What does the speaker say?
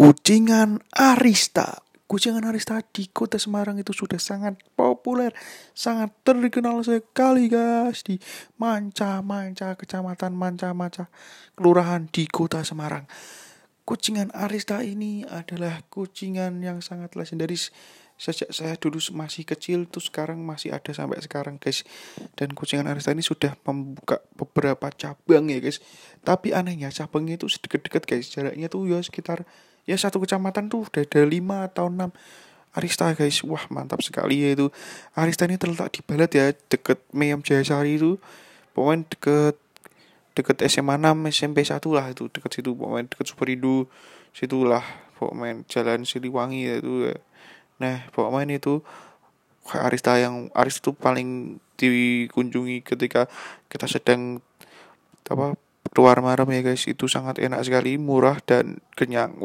Kucingan Arista. Kucingan Arista di kota Semarang itu sudah sangat populer, sangat terkenal sekali guys di Manca-Manca, kecamatan Manca-Manca, kelurahan di kota Semarang. Kucingan Arista ini adalah kucingan yang sangat legendaris sejak saya dulu masih kecil tuh sekarang masih ada sampai sekarang guys dan kucingan Arista ini sudah membuka beberapa cabang ya guys tapi anehnya cabangnya itu sedikit-dekat guys jaraknya tuh ya sekitar ya satu kecamatan tuh udah ada lima atau enam. Arista guys. Wah mantap sekali ya itu. Arista ini terletak di Balat ya deket Meyam Jayasari itu. Pokoknya deket deket SMA 6 SMP 1 lah itu deket situ. Pokoknya deket Superindo situlah pokoknya jalan Siliwangi ya itu. Ya Nah, pokoknya itu Arista yang Arista itu paling dikunjungi ketika kita sedang apa keluar malam ya guys. Itu sangat enak sekali murah dan kenyang